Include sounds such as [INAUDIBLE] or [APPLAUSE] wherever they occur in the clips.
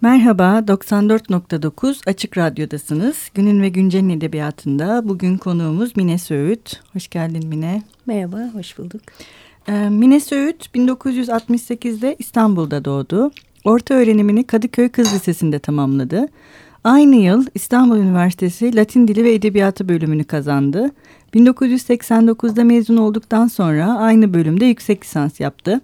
Merhaba, 94.9 Açık Radyo'dasınız. Günün ve Güncel'in edebiyatında bugün konuğumuz Mine Söğüt. Hoş geldin Mine. Merhaba, hoş bulduk. Ee, Mine Söğüt 1968'de İstanbul'da doğdu. Orta öğrenimini Kadıköy Kız Lisesi'nde tamamladı. Aynı yıl İstanbul Üniversitesi Latin Dili ve Edebiyatı bölümünü kazandı. 1989'da mezun olduktan sonra aynı bölümde yüksek lisans yaptı.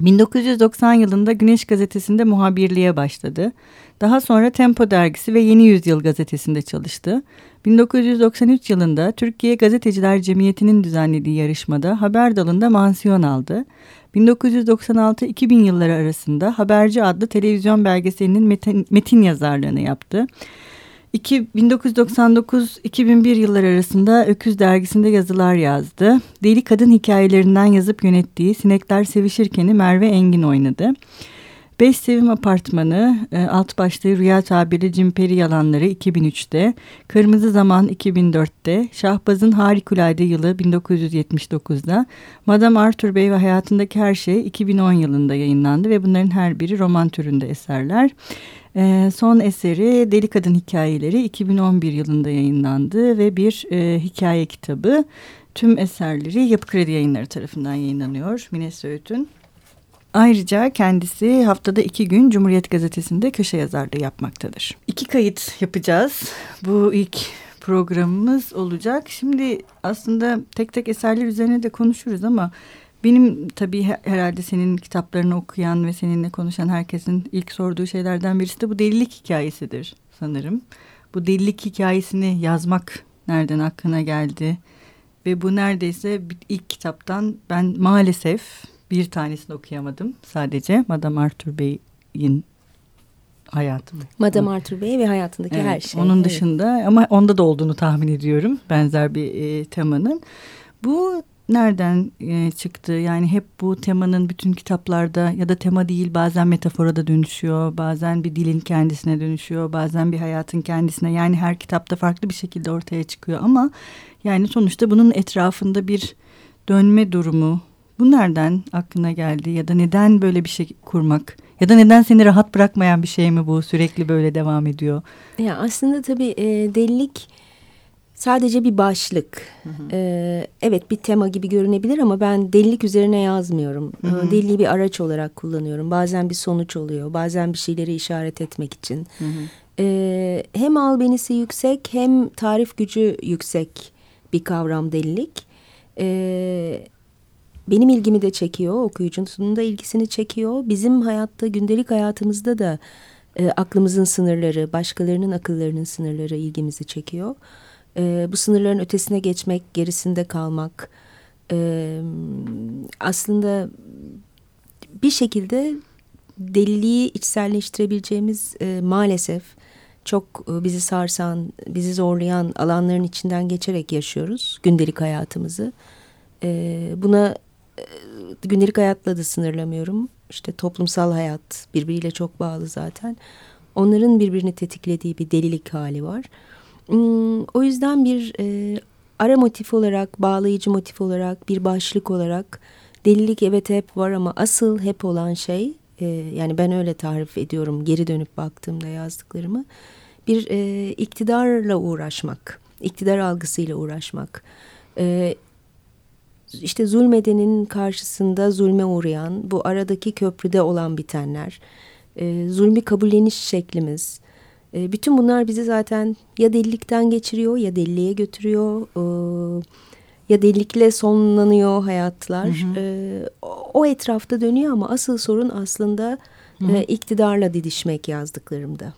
1990 yılında Güneş Gazetesi'nde muhabirliğe başladı. Daha sonra Tempo Dergisi ve Yeni Yüzyıl Gazetesi'nde çalıştı. 1993 yılında Türkiye Gazeteciler Cemiyeti'nin düzenlediği yarışmada haber dalında mansiyon aldı. 1996-2000 yılları arasında Haberci adlı televizyon belgeselinin metin, metin yazarlığını yaptı. 1999-2001 yılları arasında Öküz dergisinde yazılar yazdı. Deli kadın hikayelerinden yazıp yönettiği Sinekler Sevişirken'i Merve Engin oynadı. Beş Sevim Apartmanı, e, alt başlığı Rüya Tabiri Cimperi Yalanları 2003'te, Kırmızı Zaman 2004'te, Şahbaz'ın Harikulade Yılı 1979'da, Madame Arthur Bey ve Hayatındaki Her Şey 2010 yılında yayınlandı ve bunların her biri roman türünde eserler. E, son eseri Deli Kadın Hikayeleri 2011 yılında yayınlandı ve bir e, hikaye kitabı. Tüm eserleri Yapı Kredi Yayınları tarafından yayınlanıyor. Mine Söğüt'ün. Ayrıca kendisi haftada iki gün Cumhuriyet Gazetesi'nde köşe yazarlığı yapmaktadır. İki kayıt yapacağız. Bu ilk programımız olacak. Şimdi aslında tek tek eserler üzerine de konuşuruz ama benim tabii herhalde senin kitaplarını okuyan ve seninle konuşan herkesin ilk sorduğu şeylerden birisi de bu delilik hikayesidir sanırım. Bu delilik hikayesini yazmak nereden aklına geldi? Ve bu neredeyse ilk kitaptan ben maalesef bir tanesini okuyamadım sadece. Madame Arthur Bey'in hayatı. Madame Arthur Bey ve hayatındaki evet, her şey. Onun evet. dışında ama onda da olduğunu tahmin ediyorum benzer bir e, temanın. Bu nereden e, çıktı? Yani hep bu temanın bütün kitaplarda ya da tema değil bazen metafora da dönüşüyor. Bazen bir dilin kendisine dönüşüyor. Bazen bir hayatın kendisine. Yani her kitapta farklı bir şekilde ortaya çıkıyor ama yani sonuçta bunun etrafında bir dönme durumu. Bu nereden aklına geldi ya da neden böyle bir şey kurmak? Ya da neden seni rahat bırakmayan bir şey mi bu? Sürekli böyle devam ediyor. Ya aslında tabii e, delilik sadece bir başlık. Hı hı. Ee, evet bir tema gibi görünebilir ama ben delilik üzerine yazmıyorum. Hı hı. Deliliği bir araç olarak kullanıyorum. Bazen bir sonuç oluyor. Bazen bir şeyleri işaret etmek için. Hı hı. Ee, hem albenisi yüksek hem tarif gücü yüksek bir kavram delilik. Ee, benim ilgimi de çekiyor. Okuyucunun da ilgisini çekiyor. Bizim hayatta gündelik hayatımızda da e, aklımızın sınırları, başkalarının akıllarının sınırları ilgimizi çekiyor e, bu sınırların ötesine geçmek, gerisinde kalmak e, aslında bir şekilde deliliği içselleştirebileceğimiz e, maalesef çok e, bizi sarsan, bizi zorlayan alanların içinden geçerek yaşıyoruz gündelik hayatımızı. E, buna gündelik hayatla da sınırlamıyorum. İşte toplumsal hayat birbiriyle çok bağlı zaten. Onların birbirini tetiklediği bir delilik hali var. Hmm, o yüzden bir e, ara motif olarak, bağlayıcı motif olarak, bir başlık olarak delilik evet hep var ama asıl hep olan şey, e, yani ben öyle tarif ediyorum geri dönüp baktığımda yazdıklarımı, bir e, iktidarla uğraşmak, iktidar algısıyla uğraşmak. E, işte zulmedenin karşısında zulme uğrayan, bu aradaki köprüde olan bitenler, e, zulmü kabulleniş şeklimiz, e, bütün bunlar bizi zaten ya delilikten geçiriyor ya deliliğe götürüyor. E, ya delilikle sonlanıyor hayatlar. Hı hı. E, o etrafta dönüyor ama asıl sorun aslında hı hı. E, iktidarla didişmek yazdıklarımda.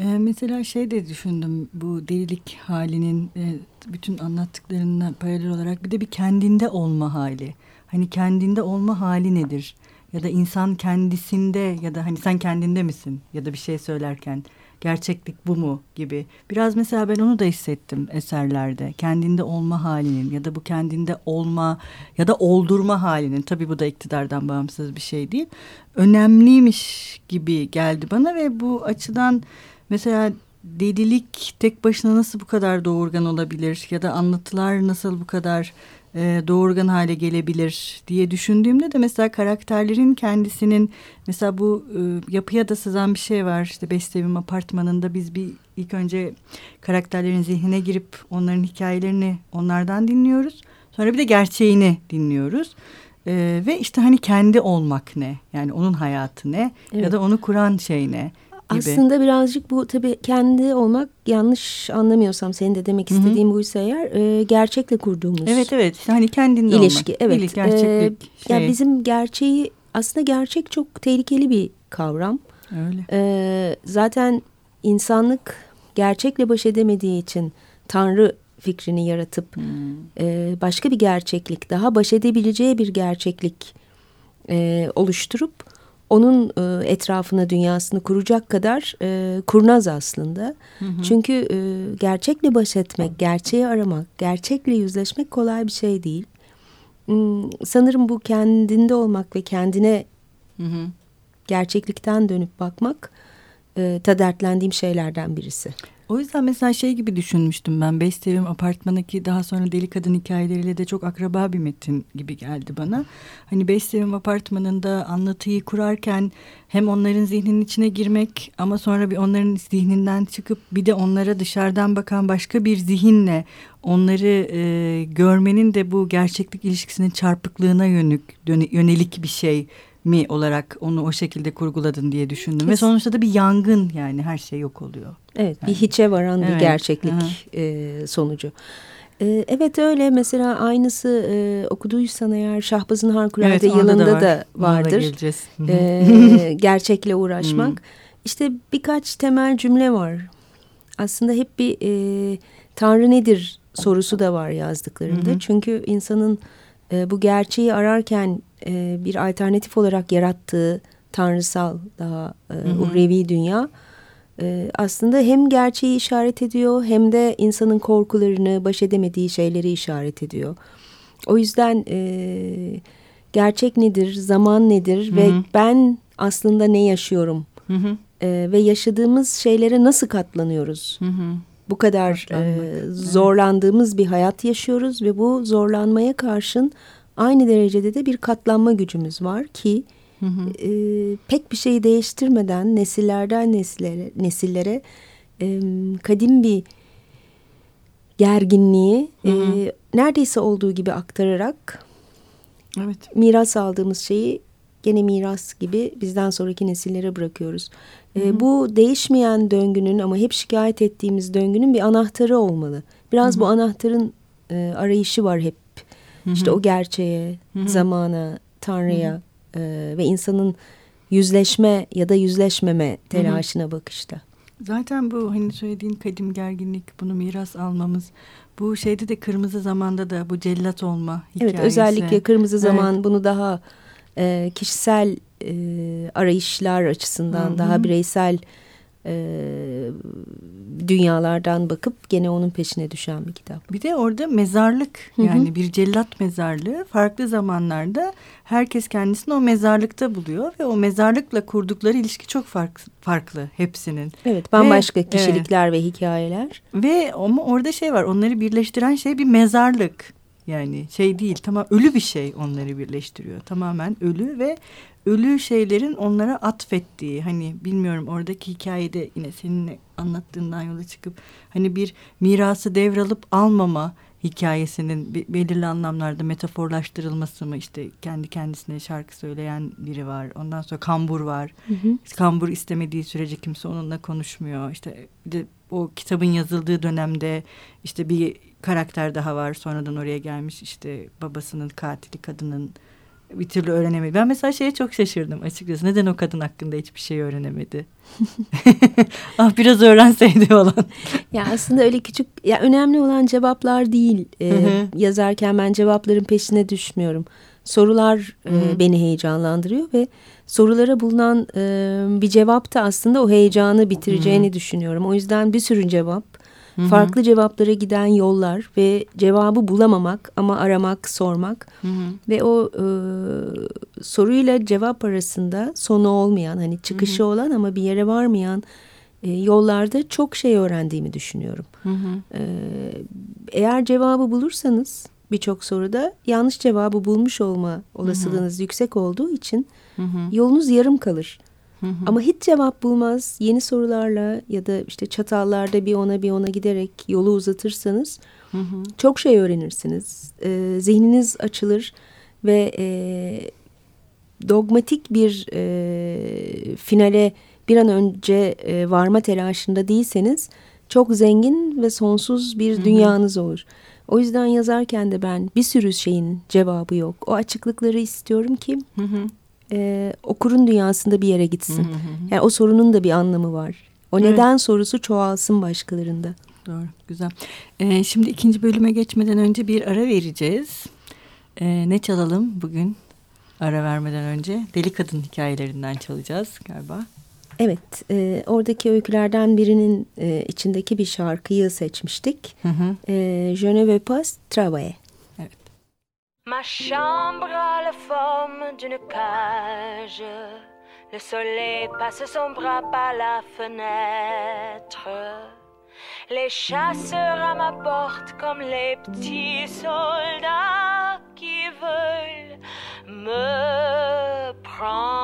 E, mesela şey de düşündüm bu delilik halinin e, bütün anlattıklarından paralel olarak bir de bir kendinde olma hali. Hani kendinde olma hali nedir? Ya da insan kendisinde ya da hani sen kendinde misin? Ya da bir şey söylerken gerçeklik bu mu gibi. Biraz mesela ben onu da hissettim eserlerde. Kendinde olma halinin ya da bu kendinde olma ya da oldurma halinin tabii bu da iktidardan bağımsız bir şey değil. Önemliymiş gibi geldi bana ve bu açıdan mesela delilik tek başına nasıl bu kadar doğurgan olabilir ya da anlatılar nasıl bu kadar e, doğurgan hale gelebilir diye düşündüğümde de mesela karakterlerin kendisinin mesela bu e, yapıya da sızan bir şey var. İşte Bestevim apartmanında biz bir ilk önce karakterlerin zihnine girip onların hikayelerini onlardan dinliyoruz. Sonra bir de gerçeğini dinliyoruz. Ee, ve işte hani kendi olmak ne? Yani onun hayatı ne? Evet. Ya da onu kuran şey ne? Gibi. Aslında birazcık bu tabii kendi olmak yanlış anlamıyorsam senin de demek istediğin Hı -hı. buysa eğer e, gerçekle kurduğumuz. Evet evet hani kendinde ilişki. Olmak. Evet. İlik, gerçeklik. Ee, şey. Yani bizim gerçeği aslında gerçek çok tehlikeli bir kavram. Öyle. Ee, zaten insanlık gerçekle baş edemediği için Tanrı fikrini yaratıp hmm. e, başka bir gerçeklik daha baş edebileceği bir gerçeklik e, oluşturup onun e, etrafına dünyasını kuracak kadar e, kurnaz aslında. Hı hı. Çünkü e, gerçekle baş etmek, gerçeği aramak, gerçekle yüzleşmek kolay bir şey değil. Hmm, sanırım bu kendinde olmak ve kendine hı hı. gerçeklikten dönüp bakmak e, ta dertlendiğim şeylerden birisi. O yüzden mesela şey gibi düşünmüştüm ben. Bestevim apartmanındaki daha sonra Deli Kadın hikayeleriyle de çok akraba bir metin gibi geldi bana. Hani Bestevim apartmanında anlatıyı kurarken hem onların zihninin içine girmek ama sonra bir onların zihninden çıkıp bir de onlara dışarıdan bakan başka bir zihinle onları e, görmenin de bu gerçeklik ilişkisinin çarpıklığına yönük, yönelik bir şey mi olarak onu o şekilde kurguladın diye düşündüm. Kesin. Ve sonuçta da bir yangın yani her şey yok oluyor. Evet yani. bir hiçe varan evet. bir gerçeklik e, sonucu. E, evet öyle mesela aynısı e, okuduysan eğer Şahbaz'ın Harikulade evet, yılında da, var. da vardır. Da e, [LAUGHS] gerçekle uğraşmak. Hmm. İşte birkaç temel cümle var. Aslında hep bir e, Tanrı nedir sorusu da var yazdıklarında. Hı Çünkü insanın e, bu gerçeği ararken e, bir alternatif olarak yarattığı tanrısal daha e, uhrevi dünya e, aslında hem gerçeği işaret ediyor hem de insanın korkularını baş edemediği şeyleri işaret ediyor. O yüzden e, gerçek nedir, zaman nedir Hı -hı. ve ben aslında ne yaşıyorum Hı -hı. E, ve yaşadığımız şeylere nasıl katlanıyoruz? Hı -hı. Bu kadar e, zorlandığımız bir hayat yaşıyoruz ve bu zorlanmaya karşın aynı derecede de bir katlanma gücümüz var ki hı hı. E, pek bir şeyi değiştirmeden nesillerden nesillere, nesillere e, kadim bir gerginliği hı hı. E, neredeyse olduğu gibi aktararak evet. miras aldığımız şeyi gene miras gibi bizden sonraki nesillere bırakıyoruz. Hı hı. E, bu değişmeyen döngünün ama hep şikayet ettiğimiz döngünün bir anahtarı olmalı. Biraz hı hı. bu anahtarın e, arayışı var hep İşte o gerçeğe, zamana, Tanrı'ya. E, ve insanın yüzleşme ya da yüzleşmeme telaşına bakışta. Zaten bu hani söylediğin kadim gerginlik, bunu miras almamız, bu şeyde de kırmızı zamanda da bu cellat olma hikayesi. Evet özellikle kırmızı zaman evet. bunu daha e, kişisel e, arayışlar açısından, Hı -hı. daha bireysel dünyalardan bakıp gene onun peşine düşen bir kitap. Bir de orada mezarlık yani bir cellat mezarlığı farklı zamanlarda herkes kendisini o mezarlıkta buluyor ve o mezarlıkla kurdukları ilişki çok farklı, farklı hepsinin. Evet bambaşka ve, kişilikler evet. ve hikayeler. Ve ama orada şey var onları birleştiren şey bir mezarlık. Yani şey değil tamam ölü bir şey onları birleştiriyor. Tamamen ölü ve ölü şeylerin onlara atfettiği hani bilmiyorum oradaki hikayede yine seninle anlattığından yola çıkıp hani bir mirası devralıp almama hikayesinin belirli anlamlarda metaforlaştırılması mı işte kendi kendisine şarkı söyleyen biri var ondan sonra kambur var hı hı. kambur istemediği sürece kimse onunla konuşmuyor işte bir de o kitabın yazıldığı dönemde işte bir karakter daha var sonradan oraya gelmiş işte babasının katili kadının bir türlü öğrenemedi. Ben mesela şeye çok şaşırdım açıkçası. Neden o kadın hakkında hiçbir şey öğrenemedi? [LAUGHS] [LAUGHS] ah biraz öğrenseydi falan. ya aslında öyle küçük ya önemli olan cevaplar değil. Ee, yazarken ben cevapların peşine düşmüyorum. Sorular e, beni heyecanlandırıyor ve sorulara bulunan e, bir cevap da aslında o heyecanı bitireceğini düşünüyorum. O yüzden bir sürü cevap Hı -hı. Farklı cevaplara giden yollar ve cevabı bulamamak ama aramak, sormak Hı -hı. ve o e, soruyla cevap arasında sonu olmayan hani çıkışı Hı -hı. olan ama bir yere varmayan e, yollarda çok şey öğrendiğimi düşünüyorum. Hı hı. E, eğer cevabı bulursanız birçok soruda yanlış cevabı bulmuş olma olasılığınız hı hı. yüksek olduğu için hı hı. yolunuz yarım kalır. Hı hı. Ama hiç cevap bulmaz yeni sorularla ya da işte çatallarda bir ona bir ona giderek yolu uzatırsanız hı hı. çok şey öğrenirsiniz. E, zihniniz açılır ve e, dogmatik bir e, finale bir an önce e, varma telaşında değilseniz çok zengin ve sonsuz bir Hı -hı. dünyanız olur. O yüzden yazarken de ben bir sürü şeyin cevabı yok. O açıklıkları istiyorum ki Hı -hı. E, okurun dünyasında bir yere gitsin. Hı -hı. Yani o sorunun da bir anlamı var. O evet. neden sorusu çoğalsın başkalarında. Doğru, güzel. Ee, şimdi ikinci bölüme geçmeden önce bir ara vereceğiz. Ee, ne çalalım bugün? Ara vermeden önce Deli Kadın hikayelerinden çalacağız galiba. Evet, e, oradaki öykülerden birinin e, içindeki bir şarkıyı seçmiştik. Hı hı. E, Je ne veux pas travailler. Ma chambre a la forme d'une cage. Le soleil passe son bras par la fenêtre. Les chasseurs à ma porte comme les petits soldats qui veulent me prendre.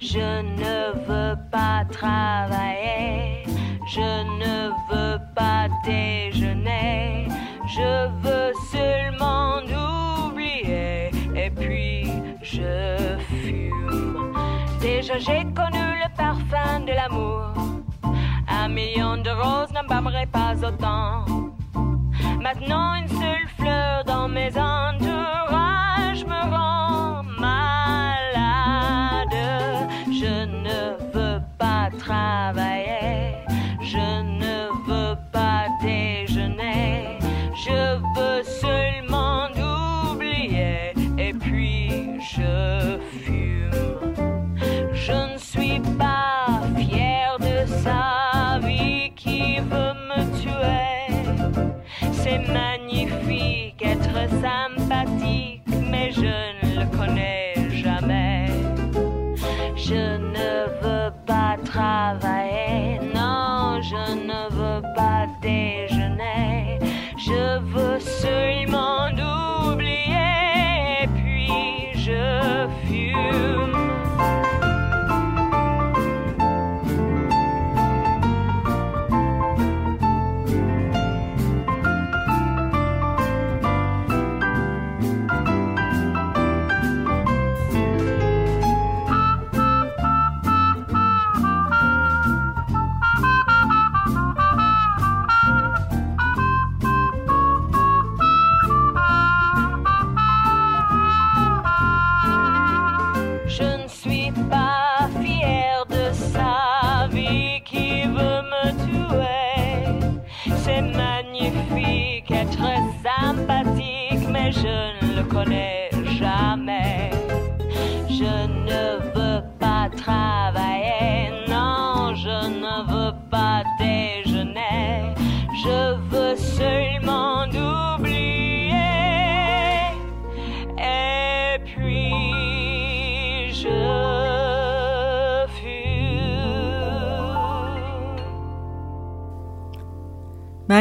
Je ne veux pas travailler, je ne veux pas déjeuner, je veux seulement oublier et puis je fume. Déjà j'ai connu le parfum de l'amour, un million de roses n'embâmerait pas autant. Maintenant une seule fleur dans mes entourages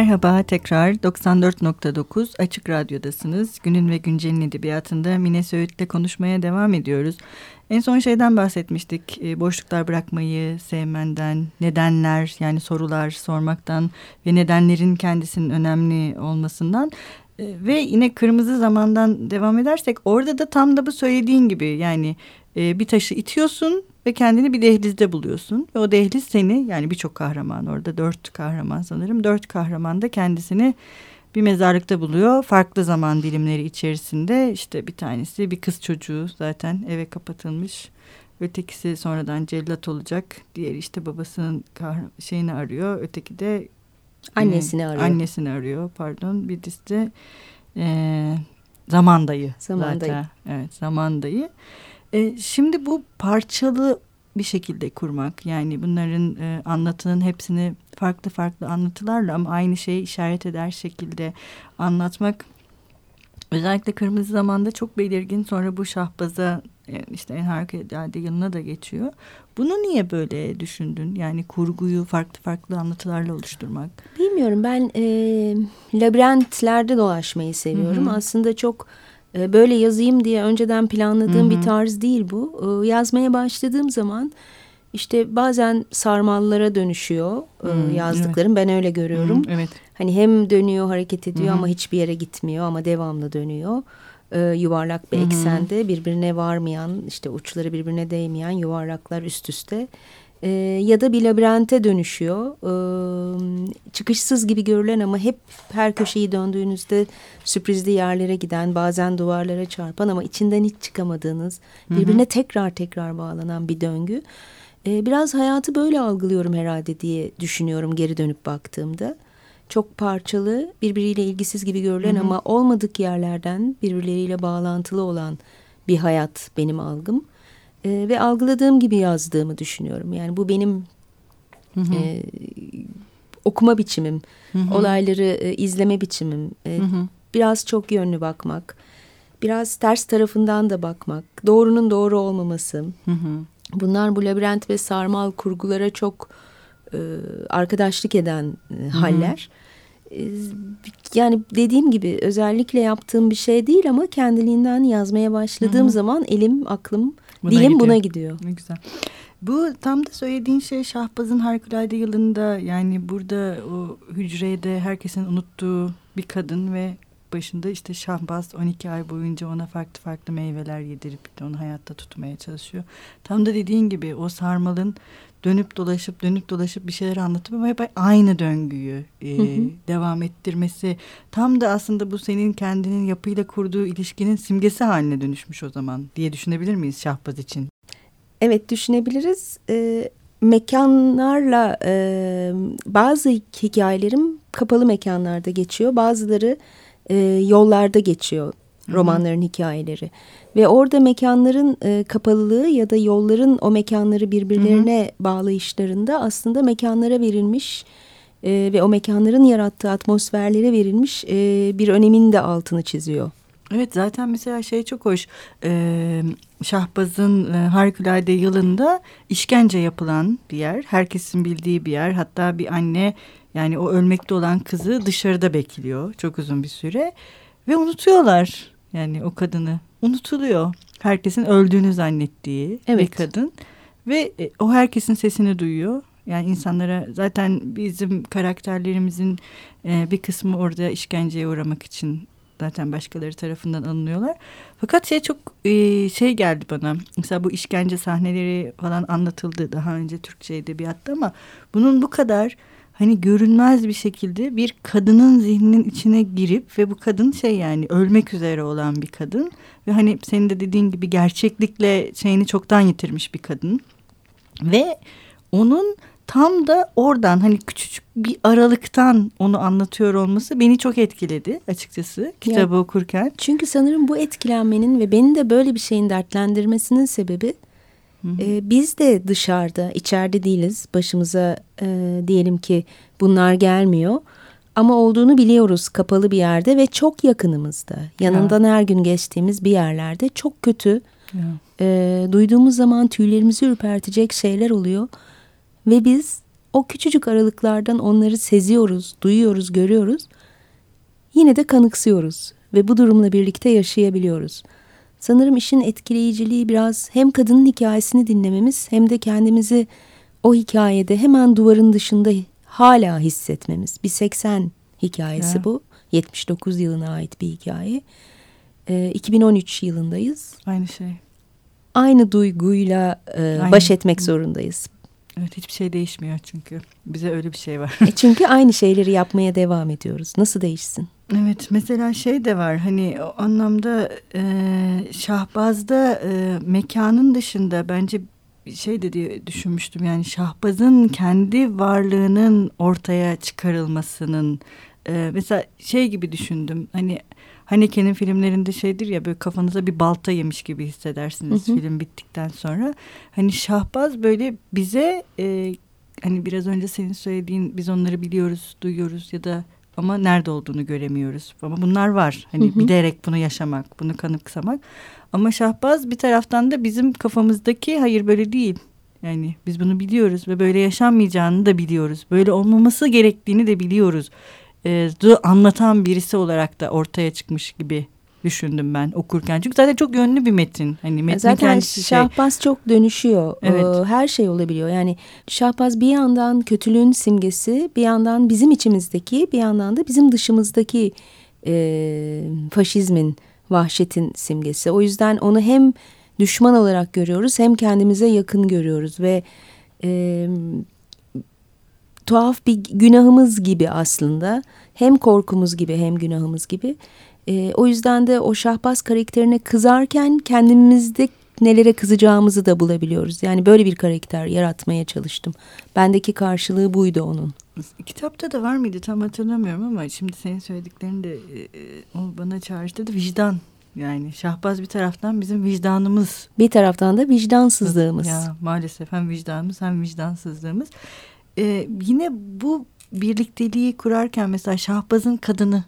Merhaba tekrar 94.9 Açık Radyo'dasınız. Günün ve Güncel'in edebiyatında Mine Söğüt'le konuşmaya devam ediyoruz. En son şeyden bahsetmiştik. E, boşluklar bırakmayı, sevmenden, nedenler yani sorular sormaktan ve nedenlerin kendisinin önemli olmasından. E, ve yine kırmızı zamandan devam edersek orada da tam da bu söylediğin gibi yani e, bir taşı itiyorsun ve kendini bir dehlizde buluyorsun. Ve o dehliz seni yani birçok kahraman orada dört kahraman sanırım dört kahraman da kendisini bir mezarlıkta buluyor. Farklı zaman dilimleri içerisinde işte bir tanesi bir kız çocuğu zaten eve kapatılmış. Ötekisi sonradan cellat olacak. Diğeri işte babasının şeyini arıyor. Öteki de annesini e, arıyor. Annesini arıyor pardon. Bir de e, zamandayı. Zamandayı. Zaten. Evet zamandayı. E, şimdi bu parçalı bir şekilde kurmak yani bunların e, anlatının hepsini farklı farklı anlatılarla ama aynı şeyi işaret eder şekilde anlatmak özellikle kırmızı zamanda çok belirgin sonra bu şahbaza işte en harikulade yılına da geçiyor. Bunu niye böyle düşündün? Yani kurguyu farklı farklı anlatılarla oluşturmak. Bilmiyorum ben e, labirentlerde dolaşmayı seviyorum. Hı hı. Aslında çok e, böyle yazayım diye önceden planladığım hı hı. bir tarz değil bu. E, yazmaya başladığım zaman işte bazen sarmallara dönüşüyor hmm, yazdıklarım. Evet. Ben öyle görüyorum. Hmm, evet. Hani hem dönüyor, hareket ediyor hmm. ama hiçbir yere gitmiyor ama devamlı dönüyor. Ee, yuvarlak bir hmm. eksende birbirine varmayan, işte uçları birbirine değmeyen yuvarlaklar üst üste. Ee, ya da bir labirente dönüşüyor. Ee, çıkışsız gibi görülen ama hep her köşeyi döndüğünüzde sürprizli yerlere giden, bazen duvarlara çarpan ama içinden hiç çıkamadığınız, birbirine hmm. tekrar tekrar bağlanan bir döngü. E, biraz hayatı böyle algılıyorum herhalde diye düşünüyorum geri dönüp baktığımda. Çok parçalı, birbiriyle ilgisiz gibi görülen Hı -hı. ama olmadık yerlerden birbirleriyle bağlantılı olan bir hayat benim algım. E, ve algıladığım gibi yazdığımı düşünüyorum. Yani bu benim Hı -hı. E, okuma biçimim, Hı -hı. olayları e, izleme biçimim. E, Hı -hı. Biraz çok yönlü bakmak, biraz ters tarafından da bakmak, doğrunun doğru olmaması. Hı hı. Bunlar bu labirent ve sarmal kurgulara çok e, arkadaşlık eden e, haller. E, yani dediğim gibi özellikle yaptığım bir şey değil ama kendiliğinden yazmaya başladığım Hı -hı. zaman elim, aklım, buna dilim gidiyor. buna gidiyor. Ne güzel. Bu tam da söylediğin şey Şahbaz'ın harikulade yılında yani burada o hücrede herkesin unuttuğu bir kadın ve başında işte Şahbaz 12 ay boyunca ona farklı farklı meyveler yedirip de onu hayatta tutmaya çalışıyor. Tam da dediğin gibi o sarmalın dönüp dolaşıp dönüp dolaşıp bir şeyler anlatıp ama hep aynı döngüyü e, hı hı. devam ettirmesi tam da aslında bu senin kendinin yapıyla kurduğu ilişkinin simgesi haline dönüşmüş o zaman diye düşünebilir miyiz Şahbaz için? Evet düşünebiliriz. Ee, mekanlarla e, bazı hikayelerim kapalı mekanlarda geçiyor. Bazıları e, yollarda geçiyor romanların hikayeleri. Ve orada mekanların e, kapalılığı ya da yolların o mekanları birbirlerine Hı -hı. bağlayışlarında aslında mekanlara verilmiş e, ve o mekanların yarattığı atmosferlere verilmiş e, bir önemin de altını çiziyor. Evet zaten mesela şey çok hoş. Ee, Şahbaz'ın e, harikulade yılında işkence yapılan bir yer. Herkesin bildiği bir yer. Hatta bir anne yani o ölmekte olan kızı dışarıda bekliyor çok uzun bir süre. Ve unutuyorlar yani o kadını. Unutuluyor. Herkesin öldüğünü zannettiği evet. bir kadın. Ve e, o herkesin sesini duyuyor. Yani insanlara zaten bizim karakterlerimizin e, bir kısmı orada işkenceye uğramak için zaten başkaları tarafından alınıyorlar. Fakat şey çok e, şey geldi bana. Mesela bu işkence sahneleri falan anlatıldı daha önce Türkçe edebiyatta ama bunun bu kadar hani görünmez bir şekilde bir kadının zihninin içine girip ve bu kadın şey yani ölmek üzere olan bir kadın ve hani senin de dediğin gibi gerçeklikle şeyini çoktan yitirmiş bir kadın ve onun tam da oradan hani küçücük bir aralıktan onu anlatıyor olması beni çok etkiledi açıkçası kitabı ya, okurken. Çünkü sanırım bu etkilenmenin ve beni de böyle bir şeyin dertlendirmesinin sebebi e, biz de dışarıda, içeride değiliz. Başımıza e, diyelim ki bunlar gelmiyor. Ama olduğunu biliyoruz kapalı bir yerde ve çok yakınımızda. Yanından ya. her gün geçtiğimiz bir yerlerde çok kötü. E, duyduğumuz zaman tüylerimizi ürpertecek şeyler oluyor. Ve biz o küçücük aralıklardan onları seziyoruz, duyuyoruz, görüyoruz. Yine de kanıksıyoruz ve bu durumla birlikte yaşayabiliyoruz. Sanırım işin etkileyiciliği biraz hem kadının hikayesini dinlememiz hem de kendimizi o hikayede hemen duvarın dışında hala hissetmemiz. Bir 80 hikayesi ya. bu. 79 yılına ait bir hikaye. Ee, 2013 yılındayız. Aynı şey. Aynı duyguyla e, Aynı. baş etmek zorundayız. Evet hiçbir şey değişmiyor çünkü. Bize öyle bir şey var. e çünkü aynı şeyleri yapmaya devam ediyoruz. Nasıl değişsin? Evet mesela şey de var hani o anlamda e, Şahbaz'da e, mekanın dışında bence şey de diye düşünmüştüm yani Şahbaz'ın kendi varlığının ortaya çıkarılmasının e, mesela şey gibi düşündüm hani Haneke'nin filmlerinde şeydir ya böyle kafanıza bir balta yemiş gibi hissedersiniz hı hı. film bittikten sonra. Hani Şahbaz böyle bize e, hani biraz önce senin söylediğin biz onları biliyoruz, duyuyoruz ya da ama nerede olduğunu göremiyoruz. Ama bunlar var. Hani hı hı. bilerek bunu yaşamak, bunu kanıksamak. Ama Şahbaz bir taraftan da bizim kafamızdaki hayır böyle değil. Yani biz bunu biliyoruz ve böyle yaşanmayacağını da biliyoruz. Böyle olmaması gerektiğini de biliyoruz. Ee, anlatan birisi olarak da ortaya çıkmış gibi düşündüm ben okurken. Çünkü zaten çok yönlü bir metin. Hani metin zaten şey. Şahbaz şey. çok dönüşüyor. Evet. Ee, her şey olabiliyor. Yani Şahbaz bir yandan kötülüğün simgesi, bir yandan bizim içimizdeki, bir yandan da bizim dışımızdaki e, faşizmin, vahşetin simgesi. O yüzden onu hem düşman olarak görüyoruz hem kendimize yakın görüyoruz ve e, tuhaf bir günahımız gibi aslında hem korkumuz gibi hem günahımız gibi e, o yüzden de o şahbaz karakterine kızarken kendimizde nelere kızacağımızı da bulabiliyoruz. Yani böyle bir karakter yaratmaya çalıştım. Bendeki karşılığı buydu onun. Kitapta da var mıydı tam hatırlamıyorum ama şimdi senin söylediklerini de e, e o bana çağrıştırdı. Vicdan yani Şahbaz bir taraftan bizim vicdanımız. Bir taraftan da vicdansızlığımız. Ya maalesef hem vicdanımız hem vicdansızlığımız. Ee, yine bu birlikteliği kurarken mesela Şahbaz'ın kadını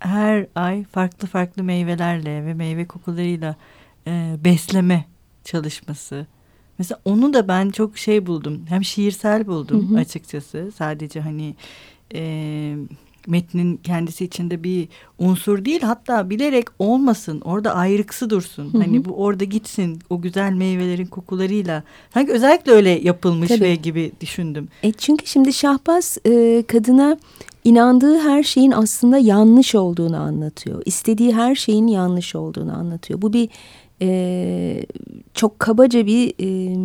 her ay farklı farklı meyvelerle ve meyve kokularıyla e, besleme çalışması. Mesela onu da ben çok şey buldum. Hem şiirsel buldum hı hı. açıkçası. Sadece hani e, metnin kendisi içinde bir unsur değil. Hatta bilerek olmasın. Orada ayrıksı dursun. Hı hı. Hani bu orada gitsin. O güzel meyvelerin kokularıyla. Sanki özellikle öyle yapılmış Tabii. ve gibi düşündüm. E çünkü şimdi Şahbaz e, kadına inandığı her şeyin aslında yanlış olduğunu anlatıyor. İstediği her şeyin yanlış olduğunu anlatıyor. Bu bir e, çok kabaca bir e,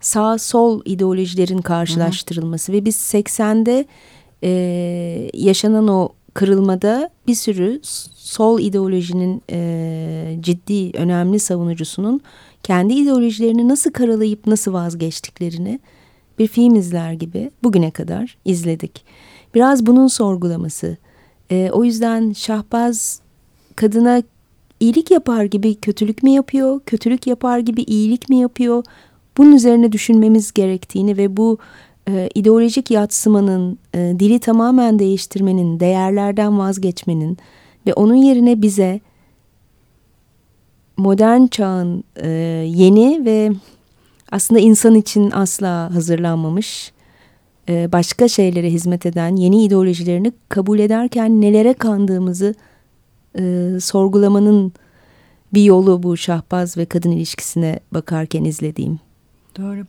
sağ sol ideolojilerin karşılaştırılması hı hı. ve biz 80'de e, yaşanan o kırılmada bir sürü sol ideolojinin e, ciddi önemli savunucusunun kendi ideolojilerini nasıl karalayıp nasıl vazgeçtiklerini bir film izler gibi bugüne kadar izledik. Biraz bunun sorgulaması. E, o yüzden Şahbaz kadına iyilik yapar gibi kötülük mü yapıyor, kötülük yapar gibi iyilik mi yapıyor? Bunun üzerine düşünmemiz gerektiğini ve bu e, ideolojik yatsımanın, e, dili tamamen değiştirmenin, değerlerden vazgeçmenin ve onun yerine bize modern çağın e, yeni ve aslında insan için asla hazırlanmamış e, başka şeylere hizmet eden yeni ideolojilerini kabul ederken nelere kandığımızı e, sorgulamanın bir yolu bu şahbaz ve kadın ilişkisine bakarken izlediğim. Doğru.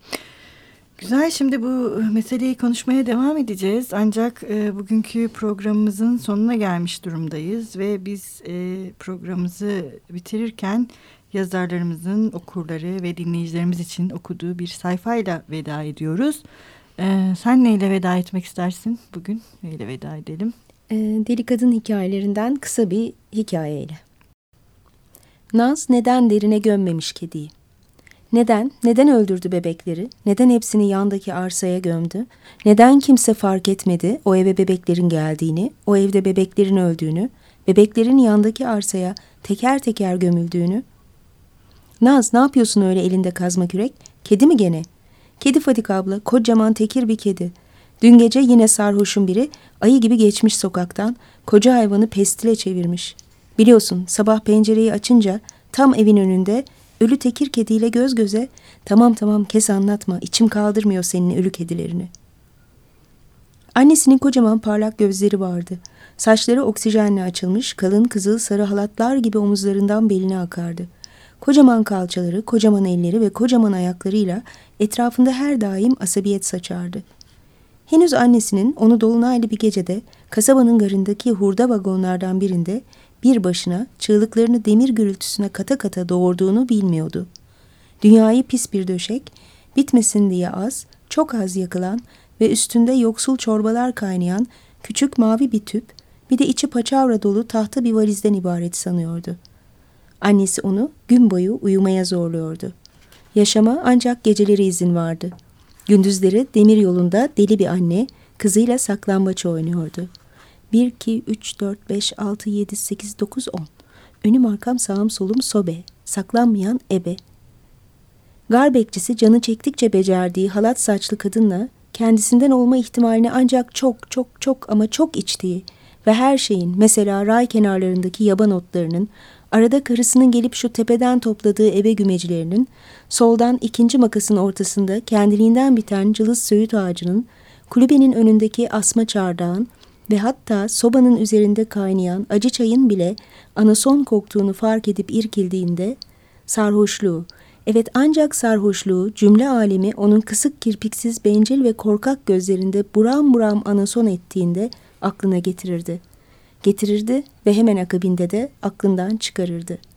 Güzel şimdi bu meseleyi konuşmaya devam edeceğiz ancak e, bugünkü programımızın sonuna gelmiş durumdayız ve biz e, programımızı bitirirken yazarlarımızın okurları ve dinleyicilerimiz için okuduğu bir sayfayla veda ediyoruz. Ee, sen neyle veda etmek istersin bugün? Neyle veda edelim? Ee, Deli Kadın hikayelerinden kısa bir hikayeyle. Naz neden derine gömmemiş kediyi? Neden? Neden öldürdü bebekleri? Neden hepsini yandaki arsaya gömdü? Neden kimse fark etmedi o eve bebeklerin geldiğini, o evde bebeklerin öldüğünü, bebeklerin yandaki arsaya teker teker gömüldüğünü? Naz ne yapıyorsun öyle elinde kazma kürek? Kedi mi gene? Kedi Fadik abla kocaman tekir bir kedi. Dün gece yine sarhoşun biri ayı gibi geçmiş sokaktan koca hayvanı pestile çevirmiş. Biliyorsun sabah pencereyi açınca tam evin önünde ölü tekir kediyle göz göze tamam tamam kes anlatma içim kaldırmıyor senin ölü kedilerini. Annesinin kocaman parlak gözleri vardı. Saçları oksijenle açılmış kalın kızıl sarı halatlar gibi omuzlarından beline akardı. Kocaman kalçaları, kocaman elleri ve kocaman ayaklarıyla etrafında her daim asabiyet saçardı. Henüz annesinin onu dolunaylı bir gecede kasabanın garındaki hurda vagonlardan birinde bir başına çığlıklarını demir gürültüsüne kata kata doğurduğunu bilmiyordu. Dünyayı pis bir döşek, bitmesin diye az, çok az yakılan ve üstünde yoksul çorbalar kaynayan küçük mavi bir tüp, bir de içi paçavra dolu tahta bir valizden ibaret sanıyordu. Annesi onu gün boyu uyumaya zorluyordu. Yaşama ancak geceleri izin vardı. Gündüzleri demir yolunda deli bir anne kızıyla saklambaç oynuyordu. 1, 2, 3, 4, 5, 6, 7, 8, 9, 10. Önüm arkam sağım solum sobe. Saklanmayan ebe. Gar bekçisi canı çektikçe becerdiği halat saçlı kadınla kendisinden olma ihtimalini ancak çok çok çok ama çok içtiği, ve her şeyin mesela ray kenarlarındaki yaban otlarının, arada karısının gelip şu tepeden topladığı eve gümecilerinin, soldan ikinci makasın ortasında kendiliğinden biten cılız söğüt ağacının, kulübenin önündeki asma çardağın ve hatta sobanın üzerinde kaynayan acı çayın bile anason koktuğunu fark edip irkildiğinde sarhoşluğu, evet ancak sarhoşluğu cümle alemi onun kısık kirpiksiz bencil ve korkak gözlerinde buram buram anason ettiğinde aklına getirirdi. Getirirdi ve hemen akabinde de aklından çıkarırdı.''